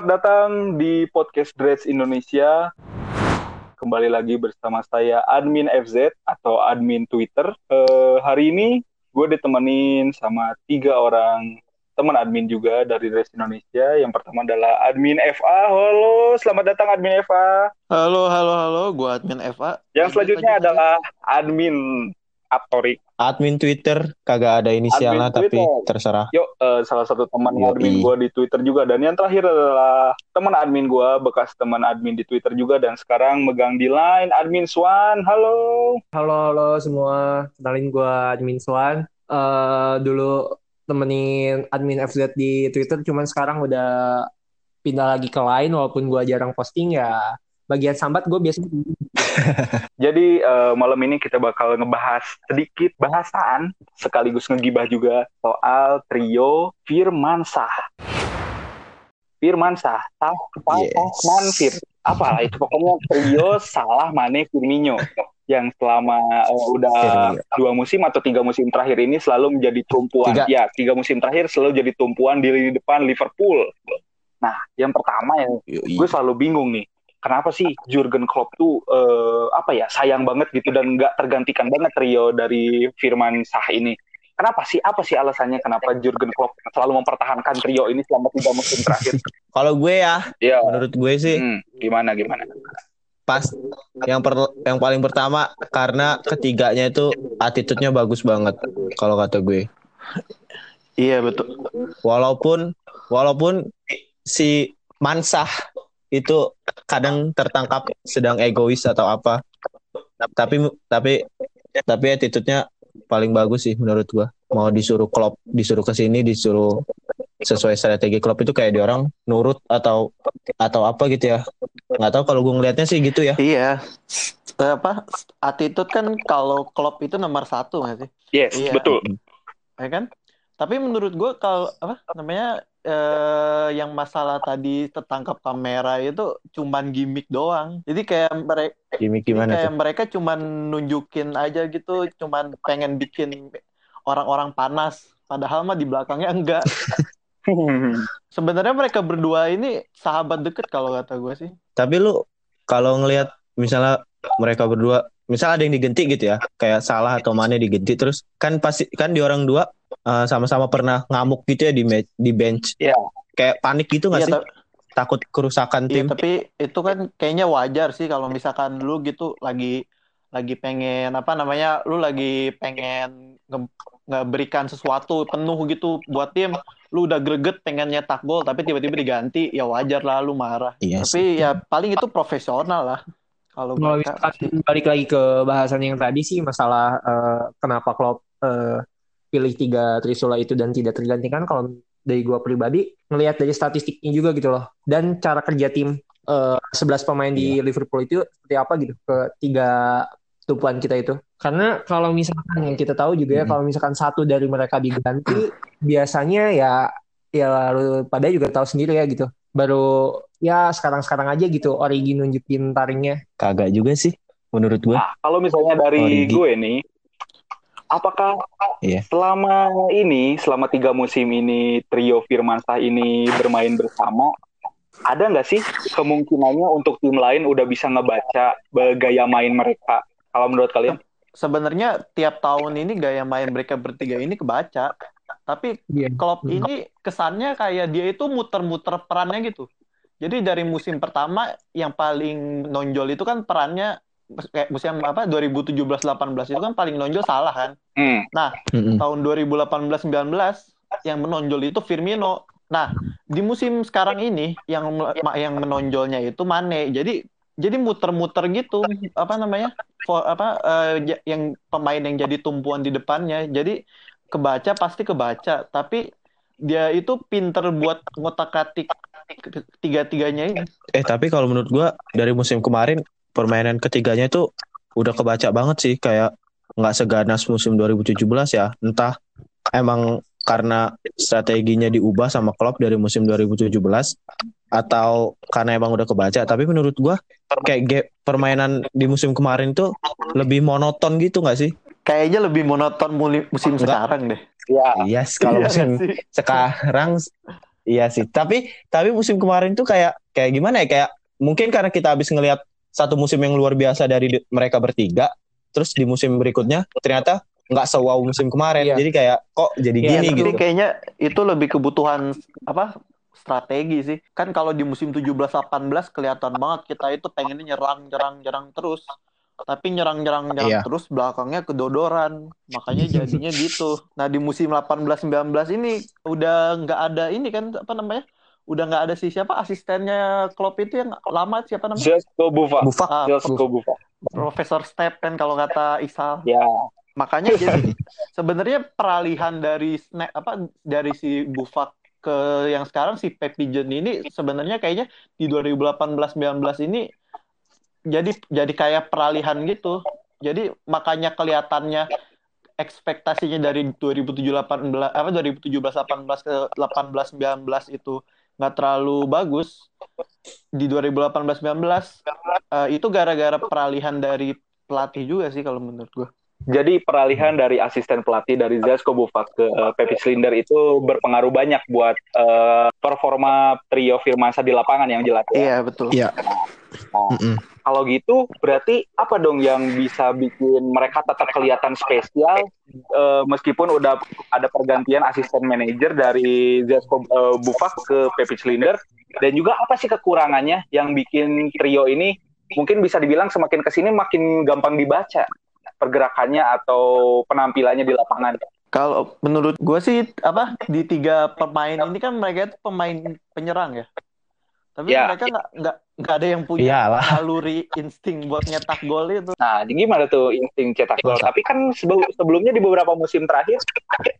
Selamat datang di podcast Dreads Indonesia. Kembali lagi bersama saya admin FZ atau admin Twitter. Eh, hari ini gue ditemenin sama tiga orang teman admin juga dari Dreads Indonesia. Yang pertama adalah admin FA. Halo, selamat datang admin FA. Halo, halo, halo. Gue admin FA. Yang selanjutnya adalah admin Aptori. admin Twitter kagak ada inisialnya tapi terserah. Yuk, eh, salah satu teman Yoi. admin gue di Twitter juga. Dan yang terakhir adalah teman admin gue, bekas teman admin di Twitter juga. Dan sekarang megang di line, admin Swan. Halo. Halo, halo semua. Kenalin gue Admin Swan. Eh dulu temenin admin FZ di Twitter, cuman sekarang udah pindah lagi ke lain walaupun gue jarang posting ya. Bagian sambat gue biasanya Jadi eh, malam ini kita bakal ngebahas sedikit bahasan, sekaligus ngegibah juga soal trio Firmansah. Firmansah, Sah, Sah, Yes. Manfir. Apalah itu pokoknya trio Salah Mane Firmino yang selama eh, udah Firmino. dua musim atau tiga musim terakhir ini selalu menjadi tumpuan. Tiga. Ya, tiga musim terakhir selalu jadi tumpuan di lini depan Liverpool. Nah, yang pertama yang gue selalu bingung nih kenapa sih Jurgen Klopp tuh eh, apa ya sayang banget gitu dan nggak tergantikan banget trio dari Firman Sah ini kenapa sih apa sih alasannya kenapa Jurgen Klopp selalu mempertahankan trio ini selama tiga musim terakhir Kalau gue ya, ya menurut gue sih hmm, gimana gimana pas yang per- yang paling pertama karena ketiganya itu attitude-nya bagus banget kalau kata gue. Iya, betul. Walaupun walaupun si Mansah itu kadang tertangkap sedang egois atau apa. Tapi tapi tapi attitude-nya paling bagus sih menurut gua. Mau disuruh klub, disuruh ke sini, disuruh sesuai strategi klub itu kayak dia orang nurut atau atau apa gitu ya. Nggak tahu kalau gue ngelihatnya sih gitu ya. Iya. Eh, Apa? Attitude kan kalau Klopp itu nomor satu nggak sih? yes Iya. betul Ya kan? Tapi menurut gue kalau apa namanya eh, yang masalah tadi tertangkap kamera itu cuman gimmick doang. Jadi kayak mereka Gimik gimana kayak tuh? mereka cuman nunjukin aja gitu, cuman pengen bikin orang-orang panas. Padahal mah di belakangnya enggak. Sebenarnya mereka berdua ini sahabat deket kalau kata gue sih. Tapi lu kalau ngelihat misalnya mereka berdua, misal ada yang digenti gitu ya, kayak salah atau mana digenti terus kan pasti kan di orang dua eh, sama-sama pernah ngamuk gitu ya di di bench. Iya. Kayak panik gitu nggak Iya, sih? ta- Takut kerusakan iya, tim. tapi itu kan kayaknya wajar sih kalau misalkan lu gitu lagi lagi pengen apa namanya, lu lagi pengen nge- ngeberikan sesuatu penuh gitu buat tim, lu udah greget pengen nyetak gol tapi tiba-tiba diganti, ya wajar lah lu marah. Iya sih. Tapi ya paling itu profesional lah. Kalau mereka balik lagi ke bahasan yang tadi sih masalah eh, kenapa Klopp eh, pilih tiga Trisula itu dan tidak tergantikan kalau dari gue pribadi ngelihat dari statistiknya juga gitu loh dan cara kerja tim 11 pemain di Liverpool itu seperti apa gitu ke tiga tumpuan kita itu karena kalau misalkan yang kita tahu juga ya Mhm. kalau misalkan satu dari mereka diganti biasanya ya ya lalu pada juga tahu sendiri ya gitu baru ya sekarang-sekarang aja gitu Origi nunjukin taringnya Kagak juga sih menurut gue. Nah, kalau misalnya dari Origi. gue nih apakah Iya. selama ini selama tiga musim ini trio Firmansah ini bermain bersama ada nggak sih kemungkinannya untuk tim lain udah bisa ngebaca gaya main mereka kalau menurut kalian sebenarnya tiap tahun ini gaya main mereka bertiga ini kebaca. Tapi Iya. Klopp Hmm. ini kesannya kayak dia itu muter-muter perannya gitu. Jadi dari musim pertama yang paling nonjol itu kan perannya kayak musim apa 2017-18 itu kan paling nonjol salah kan. Hmm. Mm-mm. Tahun 2018-19 yang menonjol itu Firmino. Nah, di musim sekarang ini yang yang menonjolnya itu Mane. Jadi jadi muter-muter gitu apa namanya? For, apa eh, ja- yang pemain yang jadi tumpuan di depannya. Jadi kebaca pasti kebaca, tapi dia itu pinter buat ngotak-atik tiga-tiganya ini. Eh tapi kalau menurut gua dari musim kemarin permainan ketiganya itu udah kebaca banget sih kayak nggak seganas musim 2017 ya. Entah emang karena strateginya diubah sama Klopp dari musim 2017 atau karena emang udah kebaca. Tapi menurut gua kayak ge- permainan di musim kemarin tuh lebih monoton gitu nggak sih? Kayaknya lebih monoton musim Enggak. sekarang deh. Ya, Yes, kalau Iya musim sih? sekarang Iya sih. Tapi tapi musim kemarin tuh kayak kayak gimana ya? Kayak mungkin karena kita habis ngelihat satu musim yang luar biasa dari mereka bertiga, terus di musim berikutnya ternyata nggak sewow musim kemarin. Iya. Jadi kayak kok jadi iya, gini gitu. kayaknya itu lebih kebutuhan apa strategi sih. Kan kalau di musim 17-18 kelihatan banget kita itu pengennya nyerang, nyerang, nyerang terus tapi nyerang-nyerang nyerang iya. terus belakangnya kedodoran makanya jadinya gitu nah di musim 18-19 ini udah nggak ada ini kan apa namanya udah nggak ada si siapa asistennya Klopp itu yang lama siapa namanya? Josko Bufa Bufa ah, Josko Bufa Profesor Step kan kalau kata Isal. Ya. Makanya jadi sebenarnya peralihan dari snack apa dari si Bufa ke yang sekarang si Pepijen ini sebenarnya kayaknya di 2018-19 ini jadi jadi kayak peralihan gitu. Jadi makanya kelihatannya ekspektasinya dari 2017 18 apa 2017 18 ke 18 19 itu nggak terlalu bagus di 2018 19 uh, itu gara-gara peralihan dari pelatih juga sih kalau menurut gue. Jadi peralihan dari asisten pelatih dari Zesko Bufak ke uh, Pepi Slinder itu berpengaruh banyak buat uh, performa trio Firmansa di lapangan yang jelas. Ya? Iya betul. Iya. Nah, mm -mm. Kalau gitu berarti apa dong yang bisa bikin mereka tetap kelihatan spesial uh, meskipun udah ada pergantian asisten manajer dari Zesko uh, Bufak ke Pepi Slinder dan juga apa sih kekurangannya yang bikin trio ini mungkin bisa dibilang semakin ke sini makin gampang dibaca pergerakannya atau penampilannya di lapangan? Kalau menurut gue sih apa di tiga pemain ini kan mereka itu pemain penyerang ya. Tapi ya. mereka nggak nggak nggak ada yang punya Iyalah. naluri insting buat nyetak gol itu. Nah, jadi gimana tuh insting cetak gol? Tapi kan sebelumnya di beberapa musim terakhir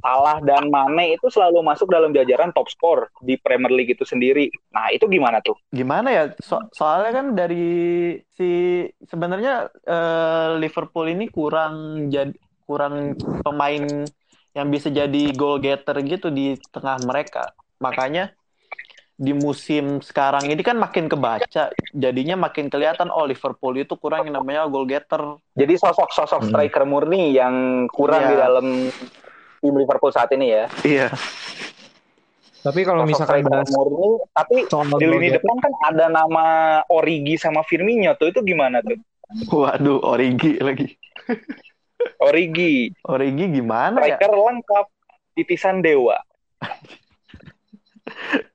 Salah dan Mane itu selalu masuk dalam jajaran top skor di Premier League itu sendiri. Nah, itu gimana tuh? Gimana ya? So soalnya kan dari si sebenarnya uh, Liverpool ini kurang jadi kurang pemain yang bisa jadi goal getter gitu di tengah mereka. Makanya di musim sekarang ini kan makin kebaca, jadinya makin kelihatan oh Liverpool itu kurang yang namanya goal getter. Jadi sosok-sosok hmm. striker murni yang kurang yeah. di dalam tim Liverpool saat ini ya. Iya. Tapi kalau misalkan bahas murni, tapi di lini depan kan ada nama Origi sama Firmino tuh itu gimana tuh? Waduh, Origi lagi. Origi. Origi gimana striker ya? Striker lengkap, titisan dewa.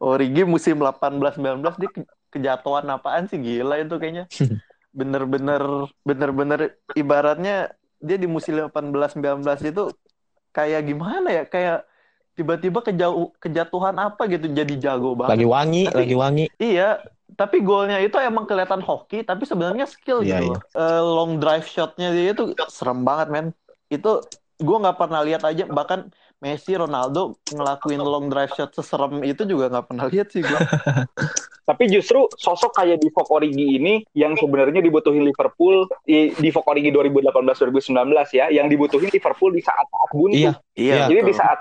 Origi musim 18-19 dia kejatuhan apaan sih gila itu kayaknya. Bener-bener bener-bener ibaratnya dia di musim 18-19 itu kayak gimana ya? Kayak tiba-tiba kejauh kejatuhan apa gitu jadi jago banget. Lagi wangi, tapi, lagi wangi. Iya, tapi golnya itu emang kelihatan hoki, tapi sebenarnya skill yeah, gitu. Yeah. Uh, long drive shotnya dia itu serem banget, men. Itu gue nggak pernah lihat aja bahkan Messi, Ronaldo ngelakuin long drive shot seserem itu juga nggak pernah lihat sih gue. Tapi justru sosok kayak di Origi ini yang sebenarnya dibutuhin Liverpool di, di Origi 2018-2019 ya, yang dibutuhin Liverpool di saat-saat buntu. Iya, iya. Jadi tuh. di saat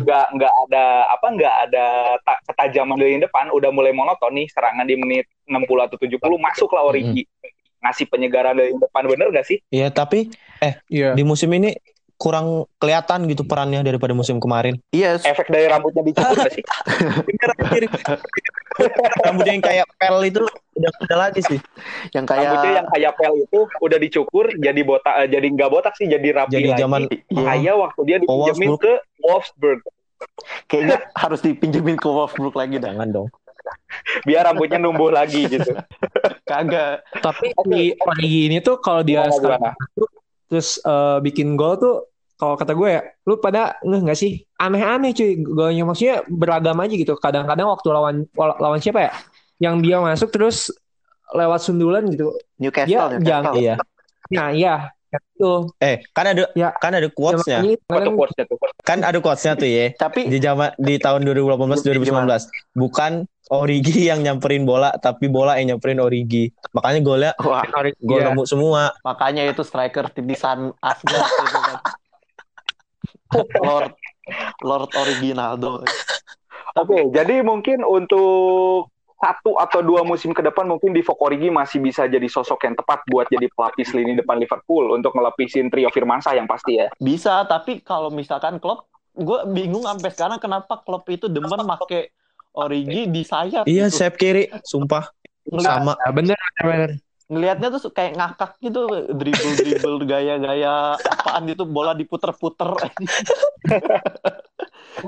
nggak nggak ada apa nggak ada ta ketajaman dari depan, udah mulai monoton nih serangan di menit 60 atau 70 masuklah Origi. Mm -hmm. Ngasih penyegaran dari depan bener gak sih? Iya, tapi eh yeah. di musim ini kurang kelihatan gitu perannya daripada musim kemarin. Iya. Yes. Efek dari rambutnya dicukur gak sih? rambutnya yang kayak pel itu udah ada lagi sih. Yang kayak rambutnya yang kayak pel itu udah dicukur jadi botak eh, jadi nggak botak sih jadi rapi jadi lagi. Zaman iya. waktu dia dipinjemin ke Wolfsburg. Kayaknya harus dipinjemin ke Wolfsburg lagi dah. Jangan dong. Biar rambutnya numbuh lagi gitu. Kagak. Tapi okay. di ini tuh kalau dia sekarang terus uh, bikin gol tuh kalau kata gue ya, lu pada ngeh nggak sih? Aneh-aneh cuy, golnya maksudnya beragam aja gitu. Kadang-kadang waktu lawan lawan siapa ya? Yang dia masuk terus lewat sundulan gitu. Newcastle, ya, Newcastle. Jang, iya. Nah, iya. Itu. Eh, kan ada ya. kan ada quotes-nya. Kan ada quotes-nya tuh ya. Tapi di zaman di tahun 2018 2019. Bukan Origi yang nyamperin bola tapi bola yang nyamperin Origi. Makanya golnya Wah, gol iya. nemu semua. Makanya itu striker titisan Asgard itu kan. Lord Lord Originaldo. Oke, okay, jadi mungkin untuk satu atau dua musim ke depan mungkin di Origi masih bisa jadi sosok yang tepat buat jadi pelapis lini depan Liverpool untuk ngelapisin trio Firmansyah yang pasti ya. Bisa, tapi kalau misalkan Klopp gue bingung sampai sekarang kenapa klub itu demen make Origi di sayap. Iya, gitu. sayap kiri, sumpah. Sama. Nah, bener, bener. Ngelihatnya tuh kayak ngakak gitu, dribble dribble gaya-gaya apaan itu bola diputer-puter.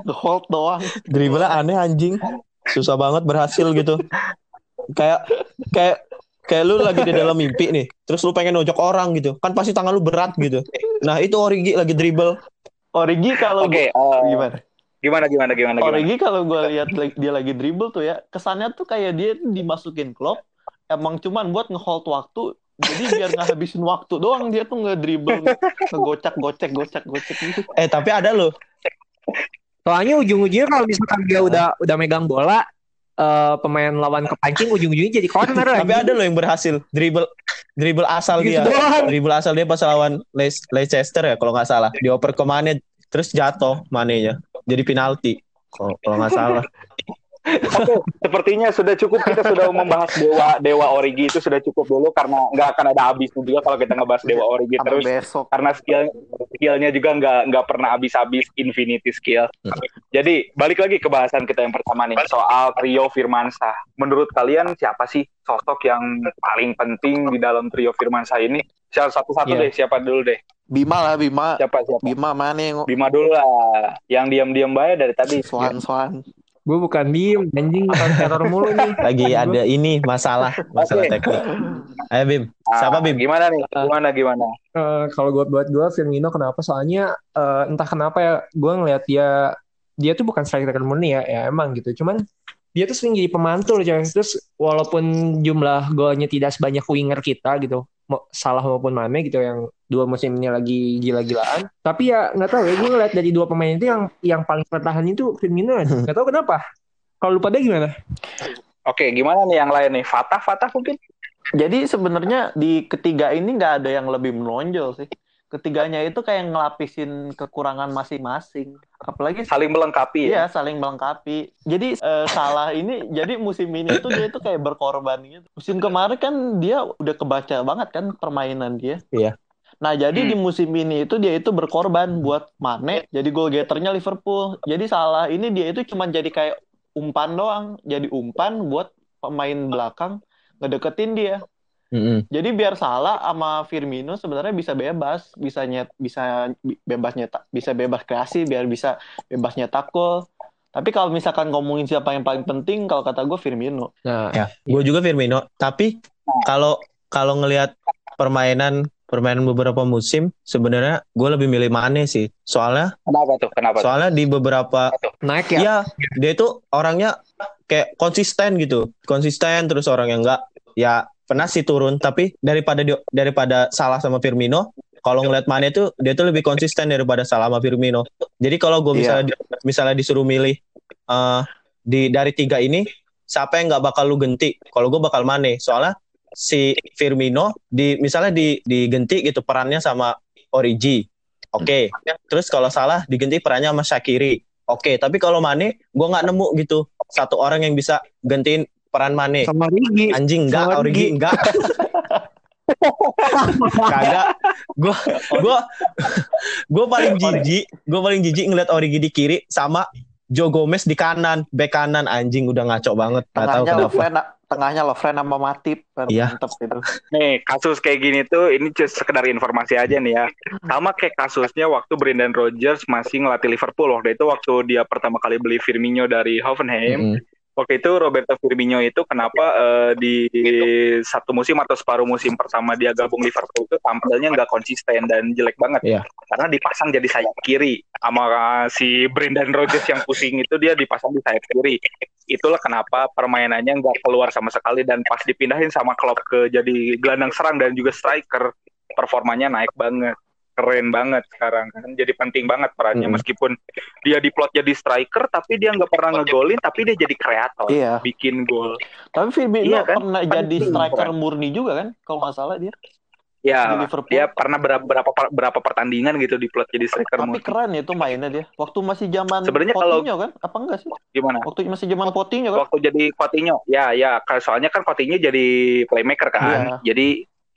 The hold doang. dribble aneh anjing. Susah banget berhasil gitu. Kayak kayak kayak lu lagi di dalam mimpi nih, terus lu pengen nojok orang gitu. Kan pasti tangan lu berat gitu. Nah, itu Origi lagi dribble. Origi kalau Oke, gua- eh, gimana? gimana gimana gimana gimana. Origi kalau gue lihat li- dia lagi dribble tuh ya, kesannya tuh kayak dia tuh dimasukin klub emang cuman buat ngehold waktu. Jadi biar nggak habisin waktu doang dia tuh nge-dribble, ngegocak gocek gocek gocek gitu. Eh, tapi ada loh. Soalnya ujung-ujungnya kalau misalkan dia udah udah megang bola, eh, pemain lawan kepancing ujung-ujungnya jadi corner. Tapi ada loh yang berhasil dribble dribble asal Gitu dia. doang. Dribble asal dia pas lawan Le- Leicester ya kalau nggak salah. Dioper ke Mane terus jatuh Manenya. Jadi penalti. Kalau kalau nggak salah. Oke, sepertinya sudah cukup kita sudah membahas dewa dewa Origi itu sudah cukup dulu karena nggak akan ada habisnya juga kalau kita ngebahas dewa Origi Sampai terus besok. karena skill skillnya juga nggak nggak pernah habis-habis infinity skill. Jadi balik lagi ke bahasan kita yang pertama nih soal trio Firmansyah. Menurut kalian siapa sih sosok yang paling penting di dalam trio Firmansyah ini? Siapa satu-satu Iya. deh, siapa dulu deh? Bima lah Bima. Siapa siapa? Bima mana yang Bima dulu lah, yang diam-diam bayar dari tadi. Swan Swan. Gue bukan diem, anjing teror mulu nih. Lagi ada ini masalah masalah Oke. teknik. Ayo Bim. Siapa Ah, Bim? Gimana nih? Gimana gimana? Eh, kalau buat buat gue Firmino kenapa? Soalnya eh, entah kenapa ya gue ngelihat dia dia tuh bukan striker murni ya, ya emang gitu. Cuman dia tuh sering jadi pemantul coy. Terus walaupun jumlah golnya tidak sebanyak winger kita gitu, salah maupun Mane gitu yang dua musim ini lagi gila-gilaan. Tapi ya nggak tahu ya gue ngeliat dari dua pemain itu yang yang paling bertahan itu Firmino aja. Nggak tahu kenapa. Kalau lu pada gimana? Oke, gimana nih yang lain nih? Fatah, Fatah mungkin? Jadi sebenarnya di ketiga ini nggak ada yang lebih menonjol sih. Ketiganya itu kayak ngelapisin kekurangan masing-masing. Apalagi Saling melengkapi ya. Iya, saling melengkapi. Jadi eh, salah ini, jadi musim ini itu dia itu kayak berkorban gitu. Musim kemarin kan dia udah kebaca banget kan permainan dia. Iya. Nah, jadi Hmm. di musim ini itu dia itu berkorban buat Mane jadi goal getternya Liverpool. Jadi salah ini dia itu cuma jadi kayak umpan doang, jadi umpan buat pemain belakang ngedeketin dia. Mm-mm. Jadi biar salah sama Firmino sebenarnya bisa bebas, bisa nyet, bisa bi- bebas nyetak, bisa bebas kreasi, biar bisa bebas nyetak gol. Tapi kalau misalkan ngomongin siapa yang paling penting, kalau kata gue Firmino. Nah, Ya, gue juga Firmino. Tapi kalau kalau ngelihat permainan permainan beberapa musim, sebenarnya gue lebih milih Mane sih. Soalnya Kenapa tuh? Kenapa? tuh? soalnya di beberapa naik ya. Iya, dia itu orangnya kayak konsisten gitu. Konsisten terus orang yang enggak ya pernah sih turun tapi daripada di- daripada salah sama Firmino, kalau ngeliat Mane tuh dia tuh lebih konsisten daripada salah sama Firmino. Jadi kalau gue misalnya di- misalnya disuruh milih eh, di dari tiga ini siapa yang nggak bakal lu genti? Kalau gue bakal Mane. Soalnya si Firmino di misalnya di digenti gitu perannya sama Origi. Oke. Terus kalau salah diganti perannya sama Shakiri. Oke, tapi kalau Mane gue nggak nemu gitu satu orang yang bisa gantiin peran Mane. Sama Rigi. Anjing enggak, Sama Origi Rigi. enggak. Kagak. Gue gue gue paling jijik, gue paling jijik ngeliat Origi di kiri sama Joe Gomez di kanan, bek kanan anjing udah ngaco banget. Gak tahu Tengahnya kenapa. Lovren, tengahnya Lovren sama Matip. Iya. Mantep gitu. Nih, kasus kayak gini tuh ini cuma sekedar informasi aja nih ya. Sama kayak kasusnya waktu Brendan Rodgers masih ngelatih Liverpool waktu itu waktu dia pertama kali beli Firmino dari Hoffenheim. Mm-mm. Waktu itu Roberto Firmino itu kenapa eh, di satu musim atau separuh musim pertama dia gabung Liverpool itu tampilnya nggak konsisten dan jelek banget. Iya. Karena dipasang jadi sayap kiri sama si Brendan Rodgers yang pusing itu dia dipasang di sayap kiri. Itulah kenapa permainannya nggak keluar sama sekali dan pas dipindahin sama Klopp ke jadi gelandang serang dan juga striker performanya naik banget. Keren banget sekarang kan. Jadi penting banget perannya Mm. meskipun dia diplot jadi striker tapi dia nggak pernah ngegolin tapi dia jadi kreator Iya. bikin gol Tapi Firmino Iya kan? pernah jadi Penting, striker kan? murni juga kan? Kalau nggak salah dia. Di ya Liverpool. dia pernah berapa berapa berapa pertandingan gitu diplot jadi striker Tapi murni. keren ya itu mainnya dia. Waktu masih zaman Sebenarnya kalau- Coutinho kan? Apa enggak sih? gimana Waktu masih zaman Coutinho kan? waktu jadi Coutinho ya ya kan soalnya kan Coutinho jadi playmaker kan Iya. jadi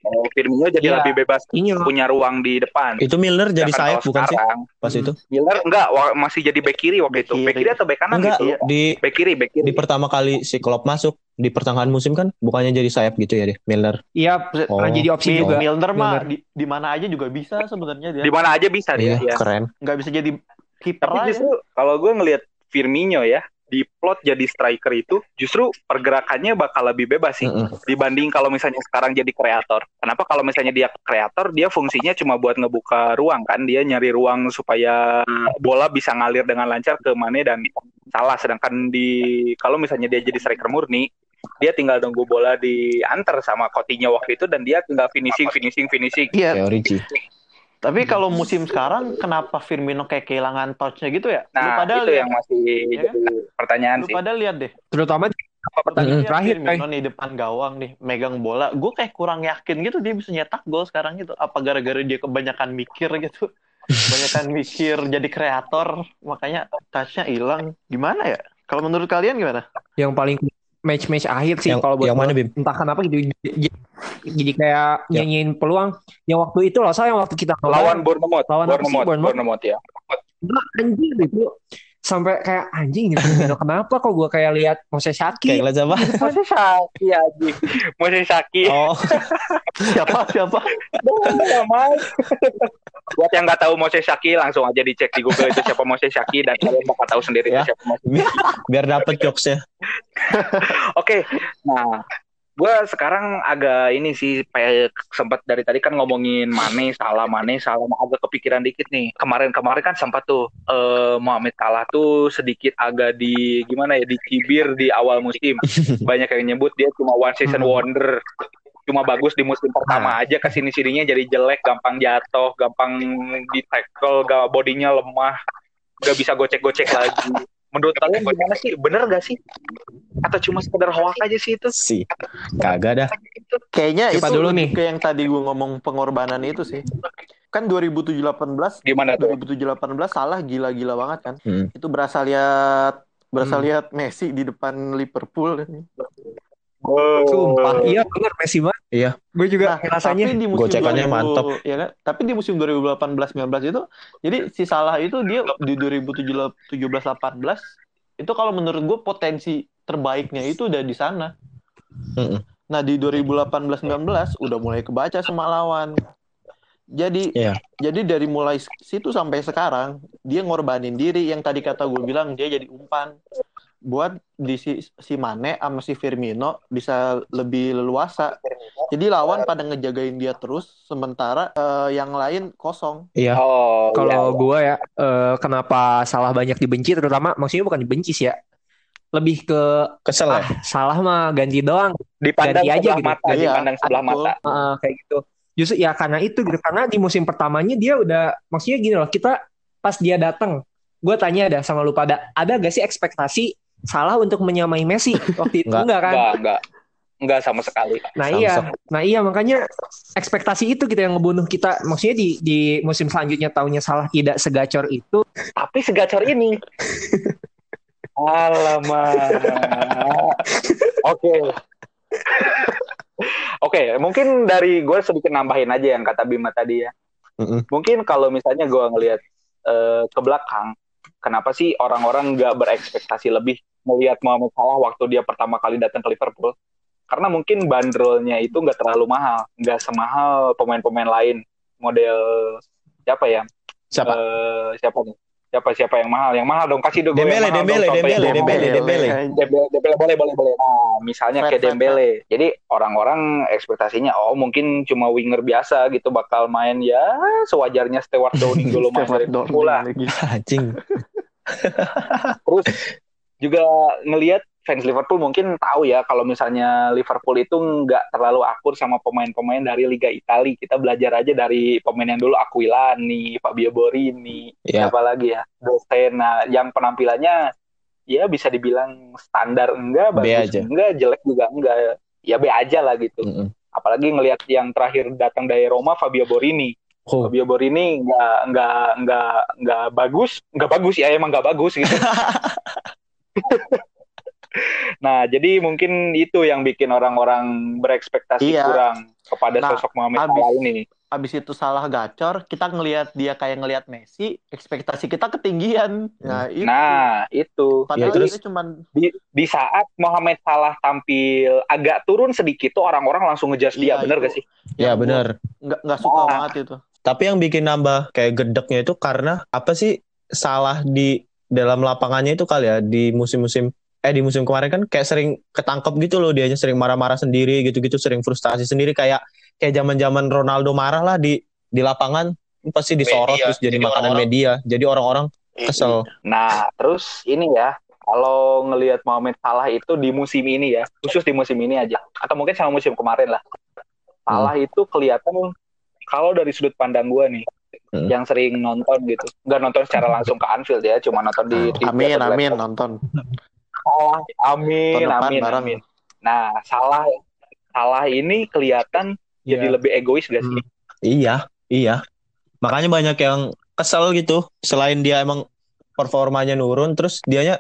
Oh, Firmino jadi Iya. lebih bebas Ini punya ruang di depan. Itu Milner jadi sayap bukan sih pas itu? Miller enggak masih jadi back kiri waktu Back itu. Back kiri. kiri atau back kanan Enggak, gitu? di Back kiri, back kiri. di pertama kali si Klopp masuk di pertengahan musim kan bukannya jadi sayap gitu ya deh Milner. Iya, Oh. jadi opsi juga. Milner mah Milner. di, di mana aja juga bisa sebenarnya dia. Di mana aja bisa dia. Iya, ya. keren. Nggak bisa jadi kiper Tapi justru kalau gue ngelihat Firmino ya di plot jadi striker itu justru pergerakannya bakal lebih bebas sih Mm-mm. dibanding kalau misalnya sekarang jadi kreator. Kenapa kalau misalnya dia kreator dia fungsinya cuma buat ngebuka ruang kan dia nyari ruang supaya bola bisa ngalir dengan lancar ke Mane dan Salah sedangkan di kalau misalnya dia jadi striker murni dia tinggal nunggu bola diantar sama Coutinho waktu itu dan dia tinggal finishing finishing finishing. Iya, Origi. Tapi kalau musim sekarang kenapa Firmino kayak kehilangan touch-nya gitu ya? lu Nah, pada itu lihat, yang masih Iya jadi pertanyaan lu sih. pada lihat deh. Terutama di Lu lihat Terakhir, Firmino nih depan gawang nih, megang bola. Gue kayak kurang yakin gitu dia bisa nyetak gol sekarang gitu. Apa gara-gara dia kebanyakan mikir gitu? Kebanyakan mikir jadi kreator, makanya touch-nya hilang. Gimana ya? Kalau menurut kalian gimana? yang paling match-match akhir sih Yang, kalau buat yang mana. Bim? entah kenapa gitu jadi, jadi kayak Ya. nyanyiin peluang yang waktu itu loh saya yang waktu kita Lawan Bournemouth, Lawan Bournemouth, Bournemouth? Bournemouth ya. Enggak, anjing gitu sampai kayak anjing Firmino. kenapa kok gue kayak lihat Moses Kayak Saki ngeliat siapa? Moses Saki aja. Moses Saki. Oh, Siapa? Siapa? Buat yang nggak tahu Moses Saki langsung aja dicek di Google itu siapa Moses Saki dan kalian bakal tahu sendiri Ya. itu siapa Moses. biar, biar dapet jokesnya. Oke, nah gue sekarang agak ini sih kayak sempat dari tadi kan ngomongin Mane, Salah, Mane, Salah, Nah, agak kepikiran dikit nih. Kemarin-kemarin kan sempat tuh eh, Mohamed Salah tuh sedikit agak di gimana ya dicibir di awal musim. Banyak yang nyebut dia cuma one season Hmm. wonder. Cuma bagus di musim pertama aja ke sini sininya jadi jelek, gampang jatuh, gampang di tackle, gak bodinya lemah, gak bisa gocek-gocek lagi. Menurut kalian gimana sih? Bener gak sih? Atau cuma sekedar hoak aja sih itu? sih. Kagak dah. Kayaknya Siapa itu dulu nih? ke yang tadi gue ngomong pengorbanan itu sih. Kan 2017-18 Gimana tuh? 2017-18 salah gila-gila banget kan. Hmm. Itu berasa lihat berasa Hmm. lihat Messi di depan Liverpool. Sumpah iya benar Messi banget Iya. gue juga Nah, rasanya tapi di musim Gocekannya 2000 mantap. ya kan? Tapi di musim 2018-19 itu jadi si Salah itu dia di 2017-18 itu kalau menurut gue potensi terbaiknya itu udah di sana. Mm-mm. Nah, di 2018-19 udah mulai kebaca sama lawan. Jadi Iya. jadi dari mulai situ sampai sekarang dia ngorbanin diri yang tadi kata gue bilang dia jadi umpan buat di si, si Mane sama si Firmino bisa lebih leluasa. Jadi lawan pada ngejagain dia terus sementara eh, yang lain kosong. Iya. Oh, kalau gue ya eh, kenapa salah banyak dibenci terutama maksudnya bukan dibenci sih ya lebih ke Kesel ya? ah salah mah ganti doang dipandang ganti aja sebelah gitu. mata, Iya, dipandang sebelah mata. Heeh, kayak gitu justru ya karena itu gitu karena di musim pertamanya dia udah maksudnya gini loh kita pas dia datang gue tanya ada sama lu pada ada gak sih ekspektasi salah untuk menyamai Messi waktu itu Enggak. enggak kan Enggak, enggak. Enggak sama sekali. Nah Samsung. iya, nah iya makanya ekspektasi itu kita yang ngebunuh kita. Maksudnya di di musim selanjutnya tahunya salah tidak segacor itu. Tapi segacor ini. Alamak. Oke. Oke, mungkin dari gue sedikit nambahin aja yang kata Bima tadi ya. Mm-mm. Mungkin kalau misalnya gue ngelihat eh, ke belakang, kenapa sih orang-orang nggak berekspektasi lebih melihat Mohamed Salah waktu dia pertama kali datang ke Liverpool? Karena mungkin bandrolnya itu nggak terlalu mahal, nggak semahal pemain-pemain lain. Model siapa ya? Siapa? Eh, siapa nih? Siapa siapa yang mahal? Yang mahal dong kasih dong Dembele, Dembele, Dembele. Dembele, Dembele. Dembele, Dembele boleh boleh boleh. Nah, misalnya kayak Dembele. Jadi orang-orang ekspektasinya oh mungkin cuma winger biasa gitu bakal main ya sewajarnya Stewart Downing dulu main dari lagi. Anjing. Terus juga ngelihat fans Liverpool mungkin tahu ya kalau misalnya Liverpool itu nggak terlalu akur sama pemain-pemain dari Liga Italia. Kita belajar aja dari pemain yang dulu Aquilani, Fabio Borini, Iya. siapa lagi ya, Dostena yang penampilannya ya bisa dibilang standar enggak, bagus aja. enggak, jelek juga enggak, ya B aja lah gitu. Mm-mm. Apalagi ngelihat yang terakhir datang dari Roma Fabio Borini. Oh. Fabio Borini nggak nggak nggak nggak bagus, nggak bagus ya emang nggak bagus gitu. Nah, jadi mungkin itu yang bikin orang-orang berekspektasi Iya. kurang kepada Nah, sosok Mohamed Salah ini. Abis itu salah gacor, kita ngelihat dia kayak ngelihat Messi, ekspektasi kita ketinggian. Nah, itu. Nah, itu. Padahal Ya, terus- dia cuman Di, di saat Mohamed Salah tampil agak turun sedikit tuh orang-orang langsung ngejudge dia, Iya, bener itu. gak sih? Ya yang benar. gua nggak nggak suka Ah. banget itu. Tapi yang bikin nambah kayak gedeknya itu karena apa sih salah di dalam lapangannya itu kali ya di musim-musim eh di musim kemarin kan kayak sering ketangkep gitu loh dianya sering marah-marah sendiri gitu-gitu sering frustasi sendiri kayak kayak zaman-zaman Ronaldo marah lah di di lapangan pasti disorot Media. terus jadi, Jadi makanan orang-orang- media. Jadi orang-orang kesel. Nah, terus ini ya, kalau ngelihat Mohamed Salah itu di musim ini ya, khusus di musim ini aja, atau mungkin sama musim kemarin lah. Salah itu kelihatan kalau dari sudut pandang gua nih, Hmm. yang sering nonton gitu, nggak nonton secara langsung ke Anfield ya, cuma nonton di TV Amin, amin laptop. nonton. Salah, amin, depan amin, bareng. amin. Nah, salah, salah ini kelihatan jadi Iya. lebih egois gak sih? Iya, iya. Makanya banyak yang kesel gitu. Selain dia emang performanya nurun, terus dianya